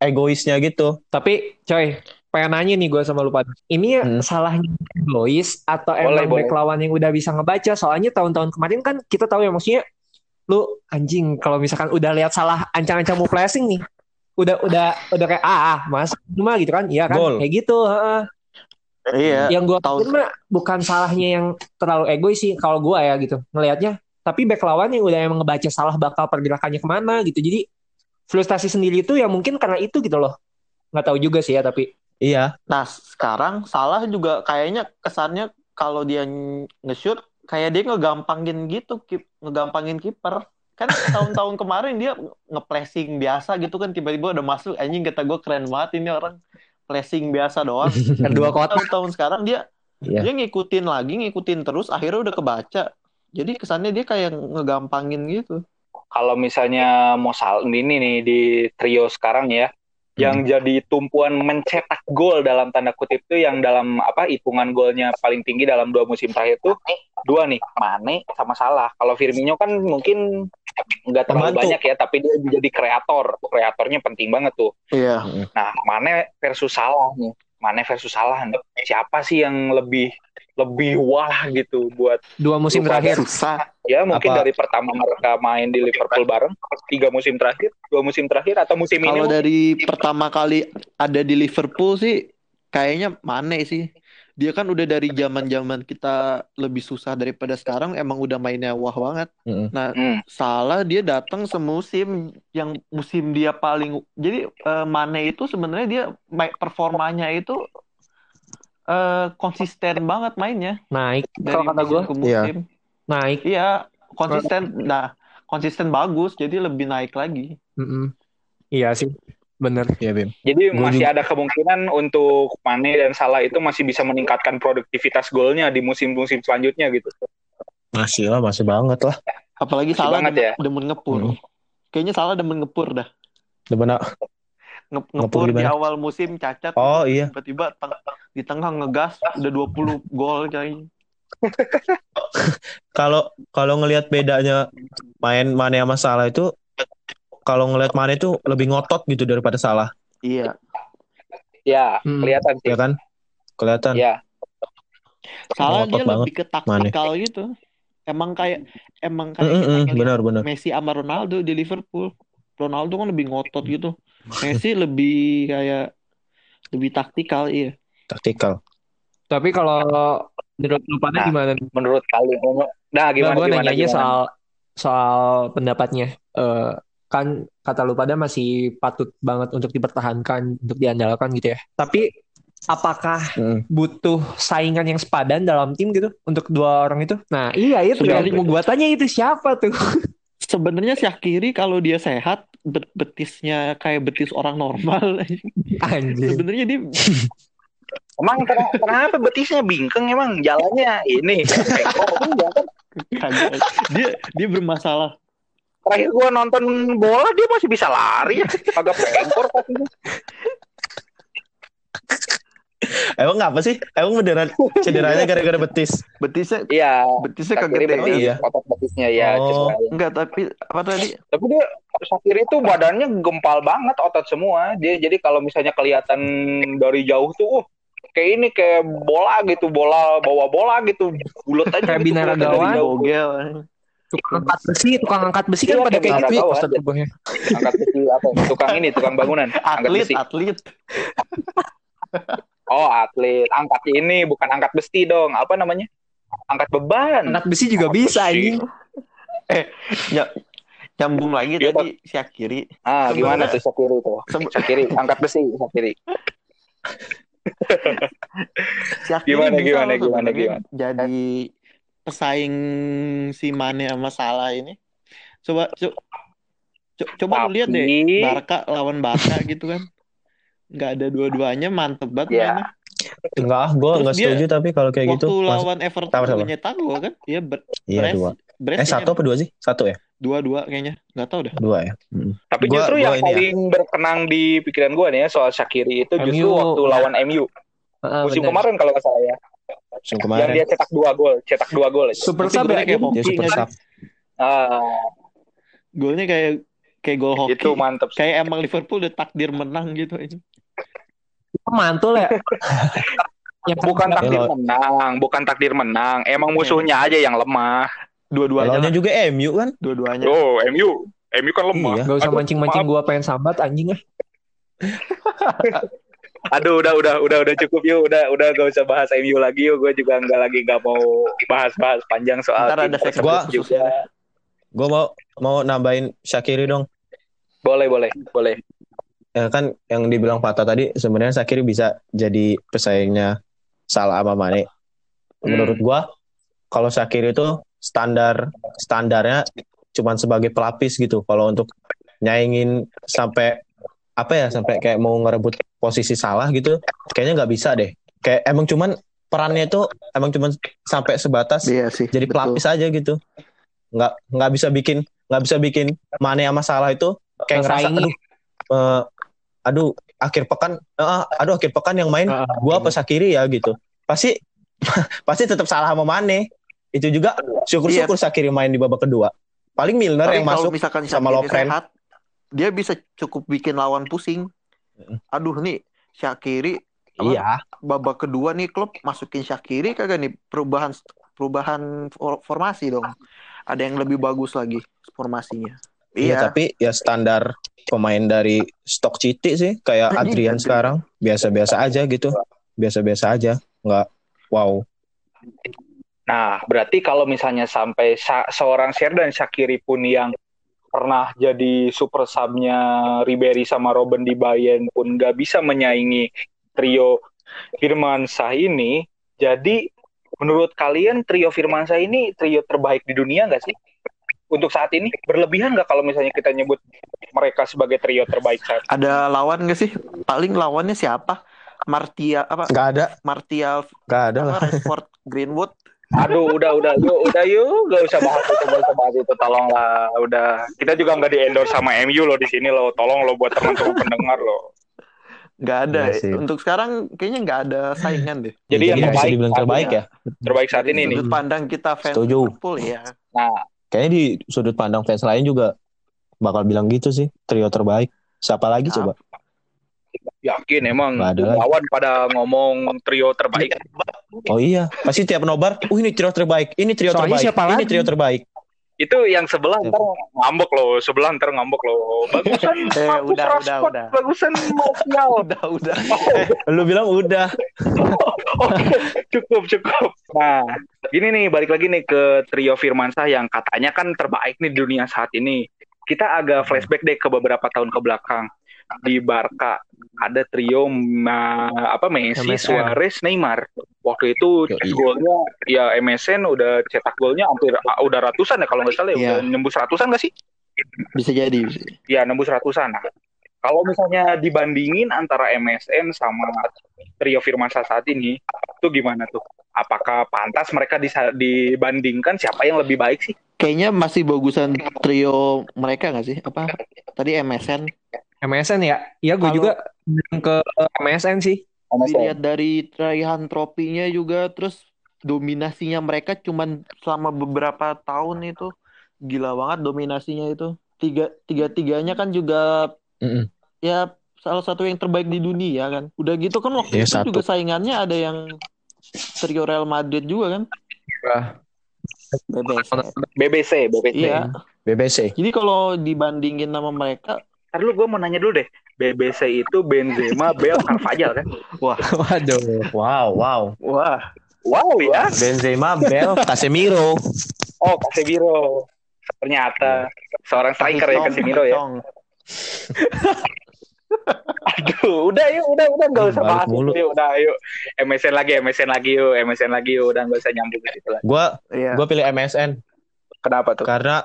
egoisnya gitu. Tapi coy, pengen nanya nih gue sama lu pada. Ini ya Hmm. salahnya Lois atau Boleh, emang boleh. back lawan yang udah bisa ngebaca? Soalnya tahun-tahun kemarin kan kita tahu ya maksudnya lu anjing kalau misalkan udah lihat salah ancang-ancang mau flashing nih. Udah udah udah kayak ah, ah mas cuma gitu kan iya kan Gol. kayak gitu heeh. Iya. yang gue tahu mah bukan salahnya yang terlalu egois sih kalau gue ya gitu ngelihatnya tapi back lawan yang udah emang ngebaca salah bakal pergerakannya ke mana gitu jadi frustasi sendiri itu ya mungkin karena itu gitu loh nggak tahu juga sih ya tapi Iya, Nah, sekarang salah juga kayaknya kesannya kalau dia ng- nge-shoot kayak dia ngegampangin gitu, kip, ngegampangin kiper. Kan tahun-tahun kemarin dia nge-flashing biasa gitu kan tiba-tiba udah masuk anjing kata gue keren banget ini orang flashing biasa doang. dua kotak Tahun-tahun sekarang dia Iya. dia ngikutin lagi, ngikutin terus akhirnya udah kebaca. Jadi kesannya dia kayak ngegampangin gitu. Kalau misalnya mau sal ini nih di trio sekarang ya, yang jadi tumpuan mencetak gol dalam tanda kutip itu yang dalam apa hitungan golnya paling tinggi dalam dua musim terakhir tuh dua nih Mane sama Salah. Kalau Firmino kan mungkin nggak terlalu Pembantu. banyak ya, tapi dia jadi kreator. Kreatornya penting banget tuh. Iya. Nah, Mane versus Salah nih. Mane versus Salah nih. Siapa sih yang lebih lebih wah gitu buat dua musim terakhir Susah. ya mungkin Apa? dari pertama mereka main di Liverpool bareng tiga musim terakhir, dua musim terakhir atau musim ini Kalau mungkin? dari pertama kali ada di Liverpool sih kayaknya Mane sih. Dia kan udah dari zaman-zaman kita lebih susah daripada sekarang emang udah mainnya wah banget. Mm-mm. Nah, Hmm. salah dia datang semusim yang musim dia paling jadi eh, Mane itu sebenarnya dia ma- performanya itu eh, konsisten banget mainnya naik dari kalau kata gue musim ke musim. naik Iya, konsisten. Nah, konsisten bagus jadi lebih naik lagi. Mm-mm. iya sih bener Iya, Bim. Jadi Gua masih juga- ada kemungkinan untuk Mane dan Salah itu masih bisa meningkatkan produktivitas golnya di musim-musim selanjutnya gitu. Masih lah, masih banget lah. Apalagi Masih salah banget demen, ya. demen ngepur. Hmm. Kayaknya salah demen ngepur dah. Demen Nge- Ngepur ngepur di awal musim cacat. Oh iya. Tiba-tiba di tengah ngegas udah 20 gol kayaknya. Kalau kalau ngelihat bedanya main Mane sama Salah itu kalau ngelihat Mane itu lebih ngotot gitu daripada Salah, Iya. Ya, Hmm. kelihatan sih. ya kan? Kelihatan. Ya, Salah Ngotot dia banget. lebih ke taktikal gitu. Emang kayak emang kayak Mm, mm, kita ngeliat benar-benar. Messi sama Ronaldo di Liverpool. Ronaldo kan lebih ngotot gitu. Messi lebih kayak lebih taktikal iya. Taktikal. tapi kalau menurut lu pada Nah, gimana menurut kalian. Nah, gimana gue gimana nanya aja gimana? soal soal pendapatnya. Eh, kan kata lu pada masih patut banget untuk dipertahankan, untuk diandalkan gitu ya. Tapi apakah Mm. butuh saingan yang sepadan dalam tim gitu untuk dua orang itu? Nah, iya itu yang Sebenarnya- mau gua tanya itu siapa tuh? Sebenarnya Syakiri kalau dia sehat bet- betisnya kayak betis orang normal. Anjir. Sebenarnya dia Emang ken- kenapa betisnya bingkeng emang jalannya ini dia dia bermasalah. terakhir gua nonton bola dia masih bisa lari ya agak pengkor kakinya Emang apa sih? Emang beneran cederanya gara-gara betis? Betisnya Iya. betisnya kegedean. betis, iya. otot betisnya ya. Oh. cedera. Enggak, tapi apa tadi? Tapi dia Sakiri itu badannya gempal banget otot semua. Dia jadi kalau misalnya kelihatan dari jauh tuh, uh, kayak ini kayak bola gitu, bola bawa bola gitu, bulat aja Kayak gitu binara. Bogel. Tukang angkat besi, tukang angkat besi kan Iya, pada kayak gitu ya. Angkat besi apa? Tukang ini, tukang bangunan, angkat Atlet, besi. atlet. Oh, atlet. Angkat ini bukan angkat besi dong. Apa namanya? Angkat beban. Angkat besi juga Angkat bisa besi. anjing. Ya, nyambung lagi Iya, tadi si Akiri. Ah, gimana tuh Sakiri tuh? Sem- Sakiri, angkat besi, Sakiri. si Gimana, gimana, gimana, gimana? Jadi pesaing si Mane sama Salah ini. Coba co- co- coba lu lihat deh Tapi- Barca lawan Barca gitu kan. Nggak ada dua-duanya mantep banget mainnya. Enggak, ah, gue dia setuju tapi kalau kayak Waktu gitu. Mas- lawan Everton Sama, nyetak gol kan? Iya, ber- Iya Brest, dua. Brest Eh satu apa dua sih? Satu ya? dua-dua kayaknya. Nggak tahu dah. Dua ya. Hmm. Tapi Gua- justru gua yang ya. paling berkenang di pikiran gue nih ya soal Shakiri itu justru waktu ya. lawan MU Heeh, musim bener. kemarin kalau nggak salah ya. Musim Yang kemarin dia cetak dua gol, cetak dua gol. Super sub ya. kayak dia hoki super nggak sub. Ah, Golnya kayak kayak gol hoki. itu mantep. sih. Kayak emang Liverpool udah takdir menang gitu aja. Mantul ya. Yang Bukan Ya, takdir lo- menang, bukan takdir menang. Emang musuhnya aja yang lemah. Dua-duanya. Lawannya juga MU kan? Dua-duanya. Oh, MU, MU kan lemah. Iya. Gak usah mancing-mancing gua pengen sambat anjing ah. Aduh, udah, udah, udah, udah cukup yuk. Udah, udah, gak usah bahas MU lagi yuk. Gue juga nggak lagi nggak mau bahas-bahas panjang soal Ntar tim ada khusus juga. ya. Gue mau mau nambahin Shakiri dong. Boleh, boleh, boleh. Ya kan yang dibilang Fata tadi sebenarnya Shakiri bisa jadi pesaingnya Salah sama Mane. Menurut gua kalau Shakiri itu standar standarnya cuman sebagai pelapis gitu. Kalau untuk nyaingin sampai apa ya sampai kayak mau ngerebut posisi salah gitu, kayaknya nggak bisa deh. Kayak emang cuman perannya itu emang cuman sampai sebatas Iya sih. jadi betul. pelapis aja gitu nggak nggak bisa bikin nggak bisa bikin Mane sama Salah itu kayak ngerasa aduh aduh akhir pekan eh, aduh akhir pekan yang main Heeh. gua apa Sakiri ya gitu pasti pasti tetap salah sama Mane itu juga syukur-syukur Sakiri main di babak kedua paling Milner Tapi yang masuk misalkan sama Lovren. sehat, dia bisa cukup bikin lawan pusing. Aduh nih, Syakiri apa, iya babak kedua nih klub masukin Syakiri kagak nih perubahan perubahan for- formasi dong. Ada yang lebih bagus lagi formasinya. Iya Iya, tapi ya standar pemain dari stok Citi sih kayak Anjing, Adrian Adrian. sekarang. Biasa-biasa aja gitu. Biasa-biasa aja. Nggak wow. Nah, berarti kalau misalnya sampai sa- seorang Sheridan Shakiri pun yang pernah jadi super sub-nya Ribery sama Robben di Bayern pun nggak bisa menyaingi trio Firmansyah ini, jadi menurut kalian trio Firmansyah ini trio terbaik di dunia nggak sih? Untuk saat ini berlebihan nggak kalau misalnya kita nyebut mereka sebagai trio terbaik saat ada lawan gak sih? Paling lawannya siapa? Martia apa? nggak ada Martial nggak ada lah Rashford Greenwood Aduh, udah, udah, yuk, udah, yuk, gak usah bahas itu, gak usah bahas itu, tolonglah, udah. Kita juga nggak di endorse sama MU loh di sini loh, tolong lo buat teman-teman pendengar loh. nggak ada. Iya sih. Untuk sekarang kayaknya nggak ada saingan deh. Jadi yang bisa terbaik, dibilang terbaik ini, ya terbaik saat Dari ini nih. pandang kita fans Setuju. Liverpool ya. Nah, Kayaknya di sudut pandang fans lain juga bakal bilang gitu sih, trio terbaik. Siapa lagi Siapa? coba? yakin emang lawan pada ngomong trio terbaik. Oh iya, pasti tiap nobar, uh ini trio terbaik, ini trio Soalnya terbaik, siapa ini lagi? trio terbaik. Itu yang sebelah ntar ngambek loh, sebelah ntar ngambek loh. Bagusan Eh, Marcus udah, udah, udah. bagusan. Udah, udah. Lu bilang udah. Oke, cukup, cukup. Nah, gini nih, balik lagi nih ke trio Firmansyah yang katanya kan terbaik nih di dunia saat ini. Kita agak flashback deh ke beberapa tahun ke belakang. Di Barca ada trio ma- apa Messi, MSN. Suarez, Neymar. Waktu itu golnya ya MSN udah cetak golnya hampir ah, udah ratusan ya kalau nggak salah ya, Iya. udah nembus ratusan nggak sih? Bisa jadi. bisa. Ya nembus ratusan. Nah, kalau misalnya dibandingin antara MSN sama trio Firmansyah saat ini, itu gimana tuh? Apakah pantas mereka dibandingkan siapa yang lebih baik sih? Kayaknya masih bagusan trio mereka nggak sih? Apa tadi MSN? MSN ya? Iya gue juga ke MSN sih. dilihat dari raihan tropinya juga terus dominasinya mereka cuman selama beberapa tahun itu gila banget dominasinya itu tiga tiga tiganya kan juga Mm -mm. ya salah satu yang terbaik di dunia kan udah gitu kan waktu Iya, itu satu. juga saingannya ada yang trio Real Madrid juga kan Wah. BBC BBC, BBC. iya BBC. jadi kalau dibandingin sama mereka Ntar dulu gue mau nanya dulu deh. BBC itu Benzema, Bale, Carvajal kan? Waduh. Wow, wow. wah Wow ya. Benzema, Bell, Casemiro. Oh, Casemiro. Ternyata seorang striker ya Casemiro ya. Aduh, udah yuk, udah udah nggak usah Balik bahas mulu. itu, yuk, udah yuk. MSN lagi, MSN lagi yuk, MSN lagi yuk, udah nggak usah nyambung ke situ lah. Gua Iya. gua pilih MSN Kenapa tuh? karena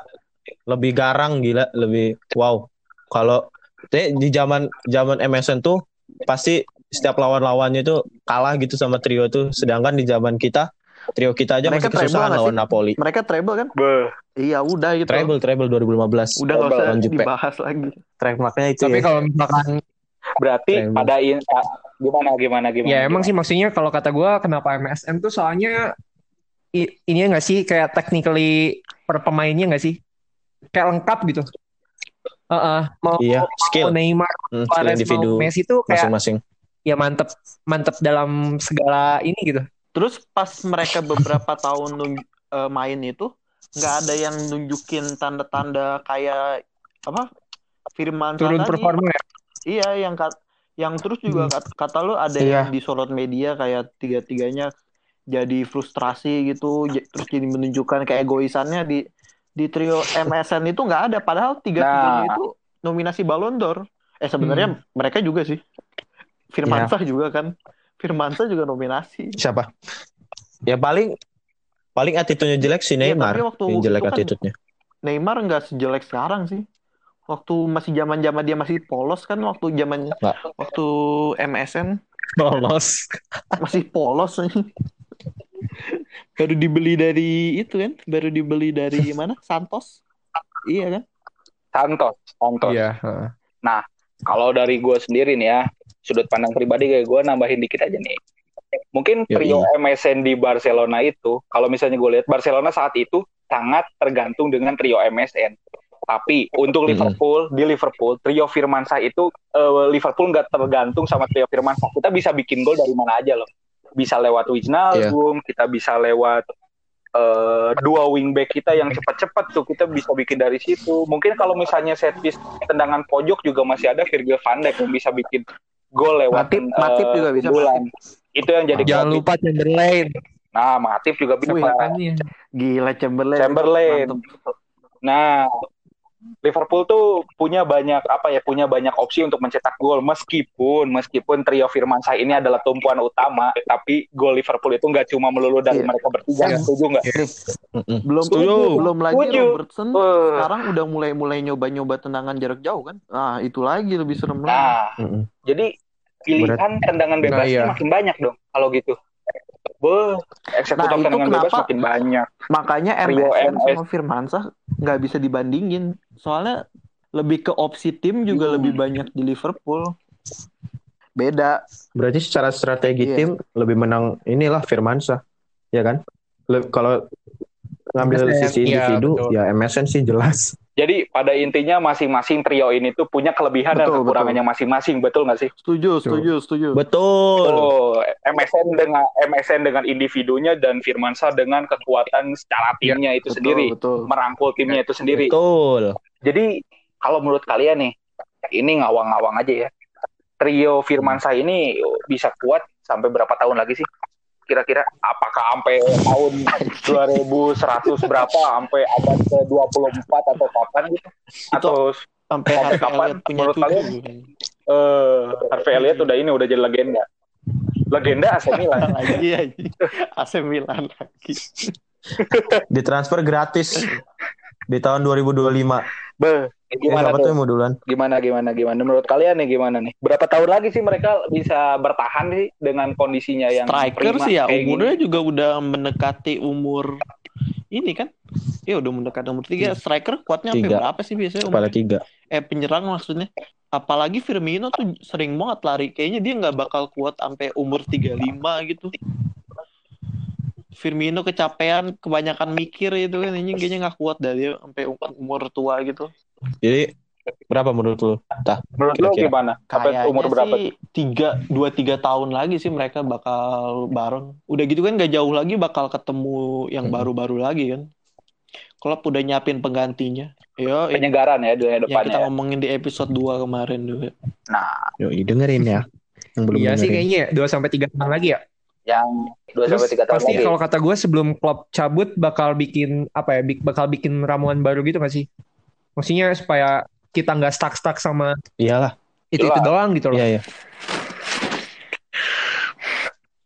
lebih garang gila, lebih wow. Kalau te- di zaman zaman MSN tuh pasti setiap lawan-lawannya itu kalah gitu sama trio tuh. Sedangkan di zaman kita trio kita aja Mereka masih kesusahan treble lawan sih? Napoli. mereka treble kan Beh, iya udah gitu Treble, treble 2015. udah nggak usah lawan Jupe. dibahas lagi Track makanya itu Tapi ya. kalau misalkan berarti Treble. pada in, ah, gimana gimana gimana? ya emang gimana? sih maksudnya kalau kata gue kenapa MSN tuh soalnya ini nggak sih kayak technically per pemainnya nggak sih kayak lengkap gitu. Heeh, mau Iya, mau skill. Neymar, Hmm, skill Suarez, individu mau Messi tuh kayak masing-masing. ya mantep mantep dalam segala ini gitu. terus pas mereka beberapa tahun eh, main itu nggak ada yang nunjukin tanda-tanda kayak apa Firman Turun tadi. performa ya. iya yang kat, yang terus juga Hmm. kat- kata lu ada Iya. yang disorot media kayak tiga-tiganya jadi frustrasi gitu j- terus jadi menunjukkan keegoisannya di di trio MSN itu nggak ada padahal tiga-tiganya Nah. itu nominasi Ballon d'Or eh sebenarnya Hmm. mereka juga sih Firmansyah juga kan Firmansyah juga nominasi Siapa? Ya paling paling attitude-nya jelek si Iya, Neymar. tapi waktu yang jelek kan attitude-nya. Neymar nggak sejelek sekarang sih. Waktu masih zaman zaman dia masih polos kan waktu zamannya waktu MSN Lolos. masih polos nih. baru dibeli dari itu kan, baru dibeli dari mana? Santos. Iya kan? Santos, Santos. Iya. heeh. Kalau dari gue sendiri nih ya, sudut pandang pribadi kayak gue nambahin dikit aja nih. Mungkin trio MSN di Barcelona itu, kalau misalnya gue lihat Barcelona saat itu sangat tergantung dengan trio MSN. Tapi untuk. Liverpool di Liverpool trio Firmansyah itu eh, Liverpool nggak tergantung sama trio Firmansyah. Kita bisa bikin gol dari mana aja loh. Bisa lewat Wijnaldum, kita bisa lewat eh, dua wingback kita yang cepat-cepat tuh kita bisa bikin dari situ. Mungkin kalau misalnya set piece tendangan pojok juga masih ada Virgil van Dijk yang bisa bikin gol lewat Matip- eh, Matip juga bisa, bulan. Itu yang jadi Jangan kreatif. lupa Chamberlain. Nah, Matip juga bisa. Wih. Gila Chamberlain. Chamberlain. Nah, Liverpool tuh punya banyak apa ya punya banyak opsi untuk mencetak gol meskipun meskipun trio Firmansyah ini adalah tumpuan utama tapi gol Liverpool itu nggak cuma melulu dari Iya. mereka bertiga Iya. setuju nggak? Mm-mm. Belum Setuju. belum lagi Setuju. Robertson Eh, sekarang udah mulai-mulai nyoba-nyoba tendangan jarak jauh kan. Nah, itu lagi lebih serem lagi. Nah, Mm-mm. jadi pilihan tendangan bebasnya Nah, iya. makin banyak dong kalau gitu. Eksekutor Nah, itu tendangan bebas kenapa- makin banyak. Makanya MSN MS. sama Firmansyah nggak bisa dibandingin. Soalnya lebih ke opsi tim juga Hmm. lebih banyak di Liverpool. Beda. Berarti secara strategi Iya. tim lebih menang inilah Firmansyah. Ya kan? Le- kalau ngambil MSN, sisi iya, individu betul. ya MSN sih jelas. Jadi pada intinya masing-masing trio ini tuh punya kelebihan dan Betul, kekurangannya masing-masing, betul nggak sih? Setuju, setuju, setuju. Betul. Oh, MSN dengan MSN dengan individunya dan Firmansyah dengan kekuatan secara timnya itu Betul, sendiri, betul. merangkul timnya itu sendiri. Betul. Jadi kalau menurut kalian nih, ini ngawang-ngawang aja ya. Trio Firmansyah ini bisa kuat sampai berapa tahun lagi sih? Kira-kira apakah sampai tahun 2100 berapa sampai abad ke-24 atau kapan gitu? Atau Sampai Sampai Harvey kapan punya menurut kalian? eh Harvey Elliott udah ini udah jadi legenda. Legenda AC Milan. lagi aja. AC Milan lagi. Ditransfer gratis di tahun 2025. Be, gimana siapa tuh? mau duluan? Gimana gimana gimana? Menurut kalian nih gimana nih? Berapa tahun lagi sih mereka bisa bertahan sih dengan kondisinya yang Striker prima sih ya umurnya gini? juga udah mendekati umur ini kan. Ya udah mendekati umur tiga. Striker kuatnya sampai Tiga. berapa sih biasanya? Umur? Kepala tiga. Eh penyerang maksudnya. apalagi Firmino tuh sering banget lari kayaknya dia nggak bakal kuat sampai umur 35 gitu Firmino kecapean kebanyakan mikir itu kan ini kayaknya nggak kuat dah dia sampai umur tua gitu Jadi berapa menurut lu? Tah, Menurut lo Kira-kira. gimana? Sampai Kayaknya umur berapa? sih tiga dua tiga tahun lagi sih mereka bakal bareng. Udah gitu kan gak jauh lagi bakal ketemu yang Mm-mm. baru-baru lagi kan. Klopp udah nyiapin penggantinya. Yo, Penyegaran ya dunia yang kita depannya. ya. ngomongin di episode 2 kemarin juga. Nah, Yoi, dengerin ya. Yang belum Iya sih dengerin. kayaknya 2 sampai 3 tahun lagi ya. yang 2 Terus sampai 3 tahun pasti lagi. kalau kata gue sebelum Klopp cabut bakal bikin apa ya? Bakal bikin ramuan baru gitu gak sih? Maksudnya supaya kita nggak stuck-stuck sama Iyalah. itu itu doang gitu loh. Iya, iya.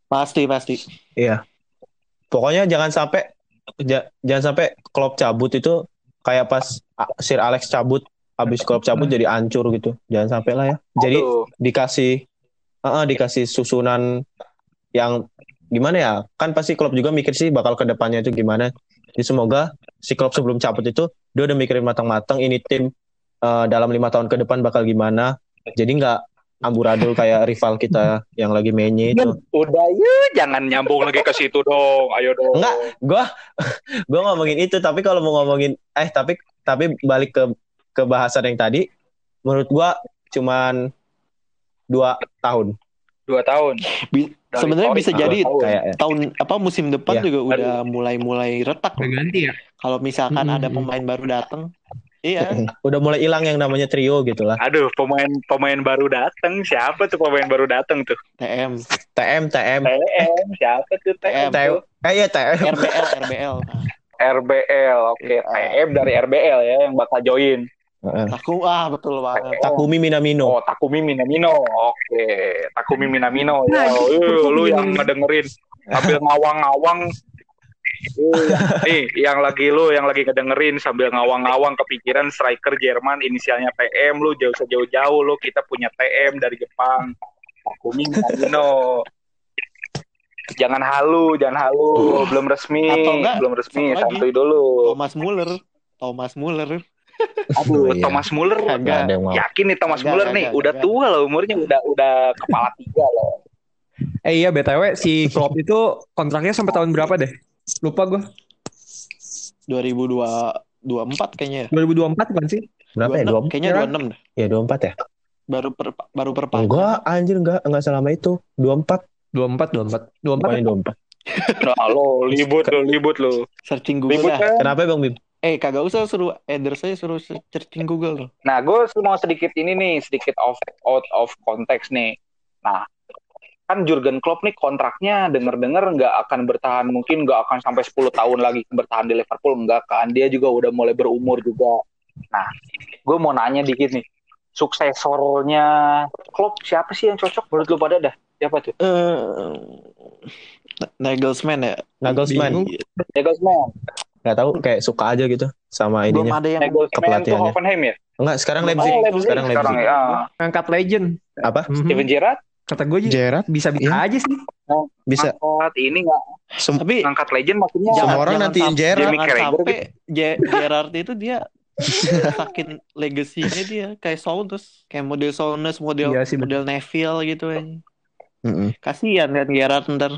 Pasti pasti. Iya. Pokoknya jangan sampai ja- jangan sampai Klopp cabut itu kayak pas Sir Alex cabut habis Klopp cabut jadi hancur gitu. Jangan sampai lah ya. Jadi Aduh, dikasih uh, dikasih susunan yang gimana ya? Kan pasti Klopp juga mikir sih bakal ke depannya itu gimana. Jadi semoga si Klopp sebelum cabut itu dia udah mikirin matang-matang ini tim uh, dalam lima tahun ke depan bakal gimana. Jadi nggak amburadul kayak rival kita yang lagi mainnya itu. udah yuk jangan nyambung lagi ke situ dong. Ayo dong. Enggak, gua gua ngomongin itu tapi kalau mau ngomongin eh tapi tapi balik ke ke bahasan yang tadi menurut gua cuman dua tahun Dua tahun. Bi- Dari Sebenarnya bisa jadi tahun. kayak tahun apa musim depan Iya. juga udah mulai-mulai retak. Ganti ya. Kalau misalkan Hmm. ada pemain baru datang, iya. udah mulai hilang yang namanya trio gitu lah Aduh, pemain pemain baru datang. Siapa tuh pemain baru datang tuh? TM, TM TM TM. Siapa tuh TM? TM eh iya TM RBL, RBL. RBL. Oke, TM dari RBL ya yang bakal join. Heeh. Aku ah betul banget. Takumi Minamino Oh, Takumi Minamino. Oke, Takumi Minamino. Ya, eh, lu yang ngedengerin sambil ngawang-ngawang. Eh, Nih, yang lagi lu yang lagi ngedengerin sambil ngawang-ngawang kepikiran striker Jerman inisialnya TM lu jauh sejauh-jauh lu kita punya TM dari Jepang. Takumi Minamino. Jangan halu, jangan halu, belum resmi, Atau enggak, belum resmi, santuy dulu. Thomas Muller, Thomas Muller. Aduh, Oh, iya. Thomas Muller mau yakin nih Thomas Muller nih kagak, udah kagak. tua loh umurnya udah udah kepala tiga loh Eh iya BTW si Klopp itu kontraknya sampai tahun berapa deh? Lupa gue. 2024 kayaknya ya. 2024 kan sih? berapa ya 26, dua kayaknya ya? 26 dah. ya dua empat ya Baru per, baru perpanjang. enggak anjir enggak enggak selama itu dua empat 24 24. 24. pokoknya dua empat nah lo libut lo libut lo Searching Google libut dah. kan kenapa bang Bim Eh, kagak usah suruh Eder saya suruh searching Google loh. nah gue mau sedikit ini nih sedikit off out of konteks nih nah kan Jurgen Klopp nih kontraknya denger-dengar nggak akan bertahan mungkin nggak akan sampai 10 tahun lagi bertahan di Liverpool enggak kan dia juga udah mulai berumur juga nah gue mau nanya dikit nih suksesornya Klopp siapa sih yang cocok menurut lu pada dah siapa tuh Eh Nagelsmann ya. Nagelsmann. Nagelsmann nggak tahu kayak suka aja gitu sama Belum ininya ada yang kepelatihannya. Hoffenheim ya enggak sekarang Oh, Leipzig Leipzig sekarang sekarang Leipzig ya Angkat legend. apa Mhm. Steven Gerrard Kata gue Gerrard bisa-bisa Iya. aja sih. bisa ngangkat ini nggak sem- tapi ngangkat legend maksudnya Semua jangan, orang nantiin sam- Gerrard. Sampai Ge- Gerrard itu dia sakin legasinya dia kayak Saunders, kayak model Saunders, model Iya sih, bener. model Neville gitu aja. Mm-mm. Kasihan kan Gerrard ntar.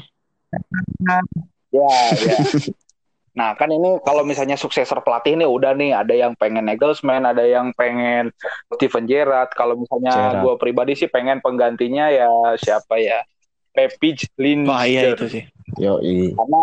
ya ya nah kan ini kalau misalnya suksesor pelatih nih udah nih ada yang pengen Nagelsmann ada yang pengen Steven Gerrard kalau misalnya gue pribadi sih pengen penggantinya ya siapa ya Pepij Wah iya Lindner itu sih. Yoi. karena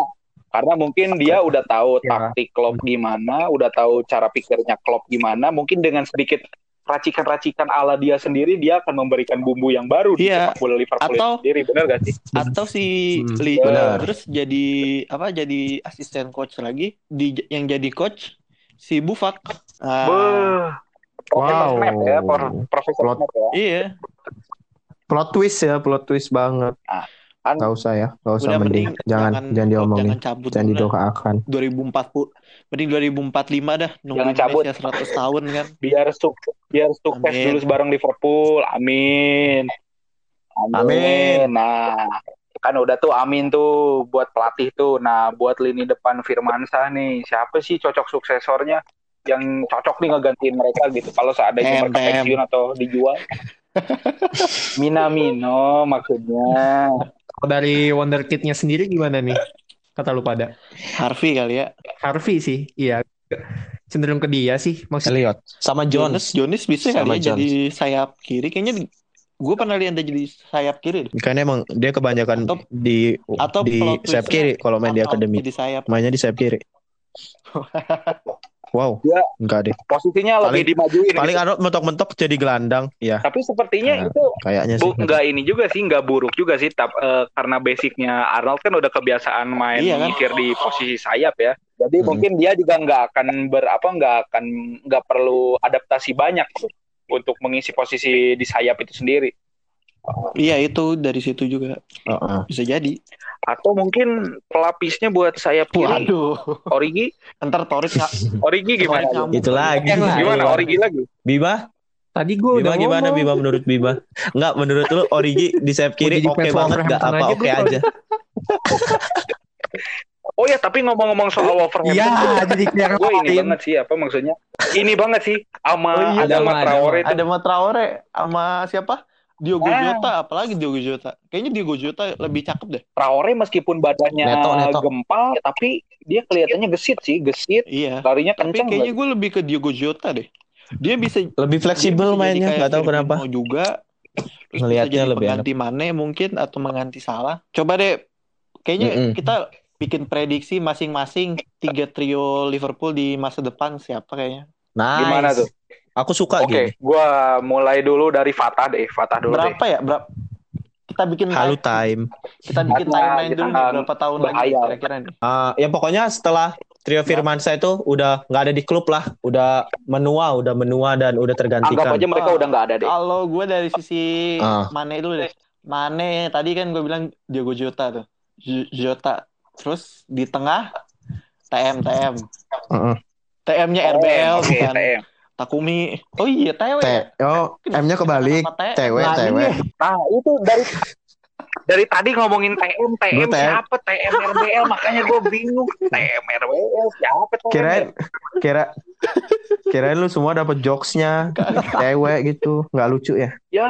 karena mungkin dia udah tahu Ya. taktik Klopp gimana, udah tahu cara pikirnya Klopp gimana, mungkin dengan sedikit racikan-racikan ala dia sendiri dia akan memberikan bumbu yang baru di Iya. sepak bola Liverpool Atau- sendiri, benar gak sih? Atau si Hmm, Lee benar. terus jadi apa jadi asisten coach lagi di yang jadi coach si Buffak. Ah, Beuh. Profesor Wow. Snap ya, Pro- Profesor Plot- Snap ya. iya, plot twist ya plot twist banget Kan nggak usah ya nggak usah mending, mending jangan jangan diomongin jangan cabut jangan didoakan 2040 mending 2045 dah nunggu Jangan cabut. Indonesia 100 tahun kan biar sukses biar sukses Amin. dulu bareng Liverpool. Amin. Amin. Nah, kan udah tuh amin tuh buat pelatih tuh. Nah, buat lini depan Firmansyah nih, siapa sih cocok suksesornya? yang cocok nih ngegantiin mereka gitu kalau seandainya mereka pensiun atau dijual. Minamino maksudnya. Kalau dari Wonderkid-nya sendiri gimana nih? Kata lu pada. Harvey kali ya. Harvey sih, iya. Cenderung ke dia sih. Maksudnya Elliot sama Jones. Jonas bisa Sama kali ya jadi sayap kiri. Kayaknya gue pernah lihat dia jadi sayap kiri. Kan emang dia kebanyakan Atau- di Atau di sayap kiri kalau main di akademi. Jadi sayap. Mainnya di sayap kiri. Wow, Ya. enggak deh. Posisinya Paling- lebih dimajuin. Paling gitu. Arnold mentok-mentok jadi gelandang, ya Tapi sepertinya Nah, itu kayaknya sih. Bu, nggak ini juga sih, nggak buruk juga sih, tap, eh, karena basicnya Arnold kan udah kebiasaan main Iya kan? mikir di posisi sayap ya. Jadi Hmm. mungkin dia juga nggak akan berapa, nggak akan nggak perlu adaptasi banyak tuh untuk mengisi posisi di sayap itu sendiri. Iya itu dari situ juga Heeh. bisa jadi. Atau mungkin pelapisnya buat sayap kiri, Waduh. Origi, Ntar nggak Origi gimana? Itu lagi. Lain. Gimana Origi lagi? Bima, tadi gue udah Bima gimana ngomong. Bima menurut Bima? Enggak, menurut lu Origi di sayap kiri oke fans banget enggak apa aja oke gua aja. Oh ya, tapi ngomong-ngomong soal Wolverhampton, Iya, jadi kayak gue ini banget sih, apa maksudnya? Ini banget sih, sama Oh iya, Adama sama Traore itu. Ada Traore sama siapa? Diogo Ah. Jota, apalagi Diogo Jota. Kayaknya Diogo Jota lebih cakep deh. Traore meskipun badannya Neto, neto. gempal, tapi dia kelihatannya gesit sih, gesit. Iya. Larinya Tapi kenceng. kayaknya gue lebih ke Diogo Jota deh. Dia bisa Lebih fleksibel mainnya, nggak tahu kenapa. juga. Bisa Ngelihatnya jadi lebih pengganti Mane mungkin atau mengganti Salah. Coba deh. Kayaknya Mm-mm. kita bikin prediksi masing-masing tiga trio Liverpool di masa depan siapa kayaknya. Nice. Gimana tuh? Aku suka Oke, gini. gua mulai dulu dari Fatah deh, Fatah dulu deh. Berapa ya? Berapa? Kita bikin Halu time- time. kita bikin timeline kita dulu nih, berapa tahun lagi berhayal. kira-kira nih. Ah, ya pokoknya setelah Trio Firmansyah itu udah nggak ada di klub lah, udah menua, udah menua dan udah Anggap tergantikan. aja mereka Ah. udah nggak ada deh. Kalau gue dari sisi Ah. Mane dulu deh. Mane tadi kan gue bilang Diogo Jota tuh. Jota. Terus di tengah TM TM. Heeh. TM-nya TM, RBL oke, bukan TM. Takumi. Oh iya, TW. T. Oh, M-nya kebalik. TM? Cewek, Nah, Nah, itu dari dari tadi ngomongin TM, TM siapa? TM RBL, makanya gue bingung. TM RBL siapa TM? Kirain kira kirain lu semua dapat jokesnya cewek gitu, nggak lucu ya? Ya,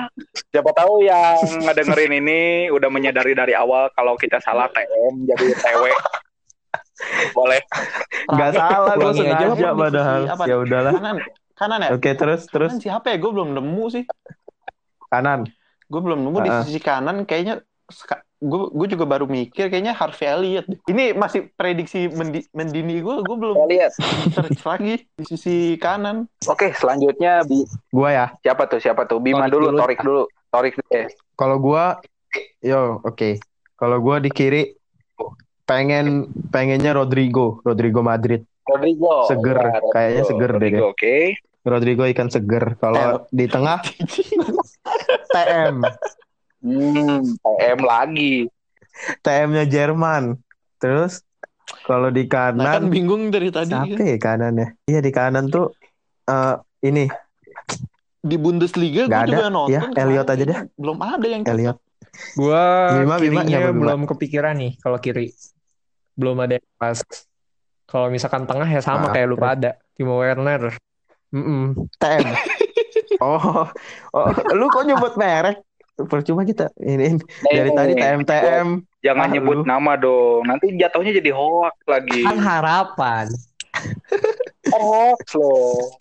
siapa tahu yang ngedengerin ini udah menyadari dari awal kalau kita salah TM jadi TW. Boleh. Nggak salah, gue sengaja padahal. Ya udahlah. Kanan. Ya? Oke, terus terus Kanan siapa ya? Gue belum nemu sih. kanan. Gue belum nemu di Ah. sisi kanan kayaknya gue gue juga baru mikir kayaknya Harvey Elliott deh. Ini masih prediksi mendi, mendini gue, gue belum lihat. search lagi di sisi kanan. Oke, selanjutnya Bi- Gua ya. siapa tuh? Siapa tuh? Bima Torik dulu, dulu. Torik dulu. Torik dulu ya. Kalau gua yo, oke. Kalau gua di kiri pengen pengennya Rodrigo, Rodrigo Madrid. Rodrigo. Seger, Ya, Rodrigo. kayaknya seger deh Rodrigo, Oke. Rodrigo ikan seger. Kalau di tengah TM, Hmm, TM lagi. TM-nya Jerman. Terus kalau di Nah, kan kanan bingung dari tadi siapa kan. ya kanan ya? Iya di kanan tuh eh ini Di Bundesliga gue ada. juga nonton. Ya, Elliot aja deh. Belum ada yang Elliot. Gua Bima, Bima, Bima? belum kepikiran nih kalau kiri. Belum ada yang pas. Kalau misalkan tengah ya sama Ah, kayak lu terus. pada. Timo Werner. Mm-mm. TM. oh, oh, lu kok nyebut merek? Percuma kita ini dari Eh, tadi TM TM. Jangan Ah, nyebut lu. nama dong. Nanti jatuhnya jadi hoax lagi. Kan harapan. hoax loh.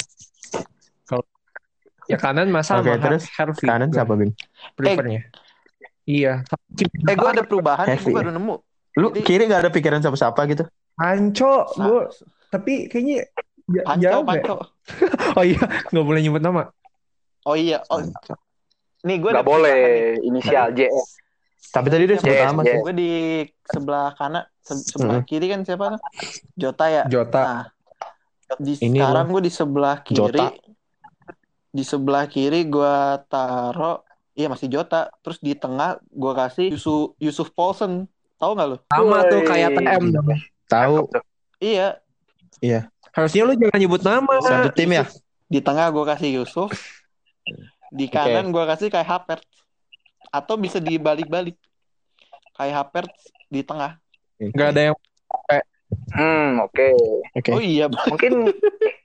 Ya kanan masa sama terus Harvey. Kanan siapa Bim? Prefernya. Iya. Eh gue ada perubahan gue baru nemu. Lu Jadi- kiri gak ada pikiran siapa-siapa gitu? Panco, Sa- gua tapi kayaknya j- Panco, jauh ya. Panco. Oh iya, nggak boleh nyebut nama. Oh iya, oh, nih gue Gak boleh inisial JS. Tapi tadi dia sebut nama sih. Gue di sebelah kanan, se- sebelah kiri kan siapa tuh? Jota ya. Jota. Nah, di Ini sekarang gue di sebelah kiri. Jota. Di sebelah kiri gue taro, iya masih Jota. Terus di tengah gue kasih Yusuf Yusuf Paulsen. Tahu nggak lo? Sama tuh kayak TM dong. Tahu Iya. Harusnya lu jangan nyebut nama. satu tim ya? Di tengah gue kasih Yusuf. Di kanan gue kasih kayak Havertz. Atau bisa dibalik-balik. Kayak Havertz di tengah. Nggak ada yang Hmm, oke. Okay. Oke. Okay. Oh iya, mungkin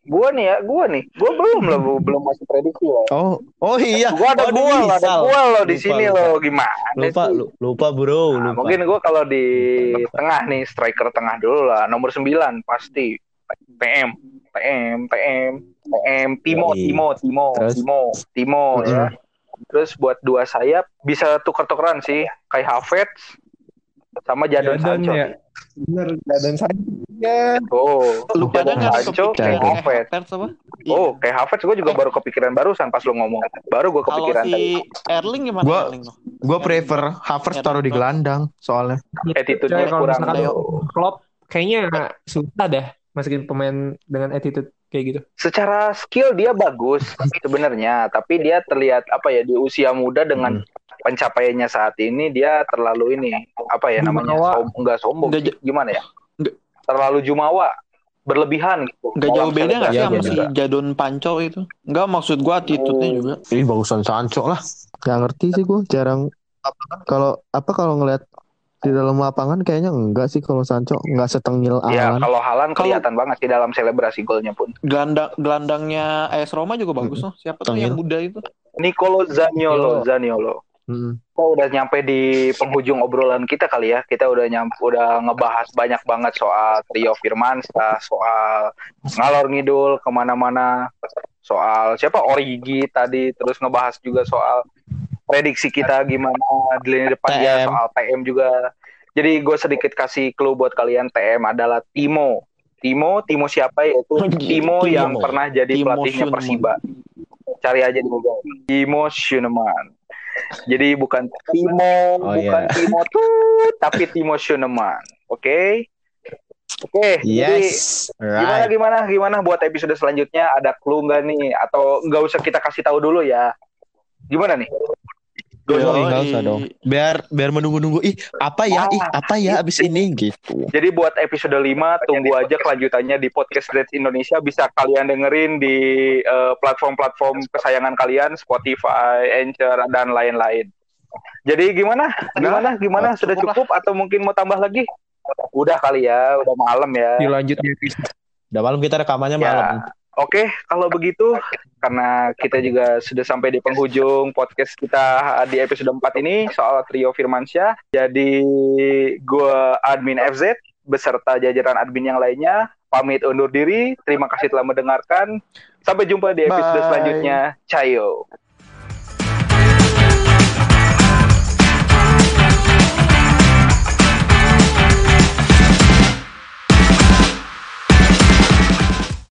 gua nih ya, gua nih, gua belum lah, belum masih prediksi loh. Oh, oh iya. Gua ada oh, gua, ada gua loh di sini loh, gimana Lupa, sih? lu- lupa bro, Nah, lupa. mungkin gua kalau di tengah nih, striker tengah dulu lah, nomor 9 pasti PM, PM, PM, PM, Timo. Timo, Timo, Terus? Timo, Timo ya. Terus buat dua sayap bisa tuker-tukeran sih, kayak Havertz sama Jadon Sancho. ya. Bener, Jadon Sancho. Ya. Oh, Lu pada Jadon Sancho, kayak Havertz. Apa? Oh, kayak Havertz gue juga baru kepikiran barusan pas lu ngomong. Baru gue Kalau kepikiran tadi. si Erling gimana Gua- Erling? Gue prefer Havertz taruh di gelandang soalnya. Attitude-nya kalau kurang. misalkan Leo. Klopp kayaknya susah dah masukin pemain dengan attitude kayak gitu. Secara skill dia bagus sebenarnya, tapi dia terlihat apa ya di usia muda dengan pencapaiannya saat ini dia terlalu ini apa ya namanya Jumawa. som enggak sombong Nggak sih. gimana ya Nggak. terlalu jumawa berlebihan gitu Nggak Dalam jauh beda nggak sih sama si Jadon Panco itu? Enggak maksud gua attitude-nya Oh. juga. Ih bagusan Sancho lah. Gak ngerti sih gue jarang. Kalau apa kalau ngelihat di dalam lapangan kayaknya enggak sih kalau Sancho enggak setengil ya Alan. kalau Halan Kalau- kelihatan banget di dalam selebrasi golnya pun Gelandang gelandangnya AS Roma juga bagus loh. Siapa tuh yang muda itu? Nicolo Zaniolo. Zaniolo Mm. kita udah nyampe di penghujung obrolan kita kali ya kita udah nyampe udah ngebahas banyak banget soal trio Firmansyah soal ngalor ngidul ke mana-mana soal siapa Origi tadi terus ngebahas juga soal prediksi kita gimana di lini depan ya TM. soal TM juga jadi gue sedikit kasih clue buat kalian TM adalah Timo Timo Timo siapa yaitu Timo Timo. yang pernah jadi Timo pelatihnya Schumann. Persiba cari aja di Google Timo Schuneman jadi bukan Timo Oh, bukan iya. Timo tuh tapi Timo Schuneman oke oke jadi Yes. gimana Right. gimana gimana buat episode selanjutnya ada clue nggak nih atau nggak usah kita kasih tahu dulu ya gimana nih Yoi. nggak usah dong. Biar biar menunggu-nunggu. Ih, apa ya? Ih, apa ya abis ini gitu. Jadi buat episode 5 tunggu aja kelanjutannya di podcast Reds Indonesia bisa kalian dengerin di eh, platform-platform kesayangan kalian Spotify, Anchor dan lain-lain. Jadi gimana? Gimana? Gimana? Sudah cukup atau mungkin mau tambah lagi? Udah kali ya, udah malam ya. Dilanjut di episode. Udah malam kita rekamannya Ya, malam. Oke, kalau begitu karena kita juga sudah sampai di penghujung podcast kita di episode 4 ini soal trio Firmansyah. Jadi gua admin FZ beserta jajaran admin yang lainnya pamit undur diri. Terima kasih telah mendengarkan. Sampai jumpa di episode Bye. selanjutnya. Cayo.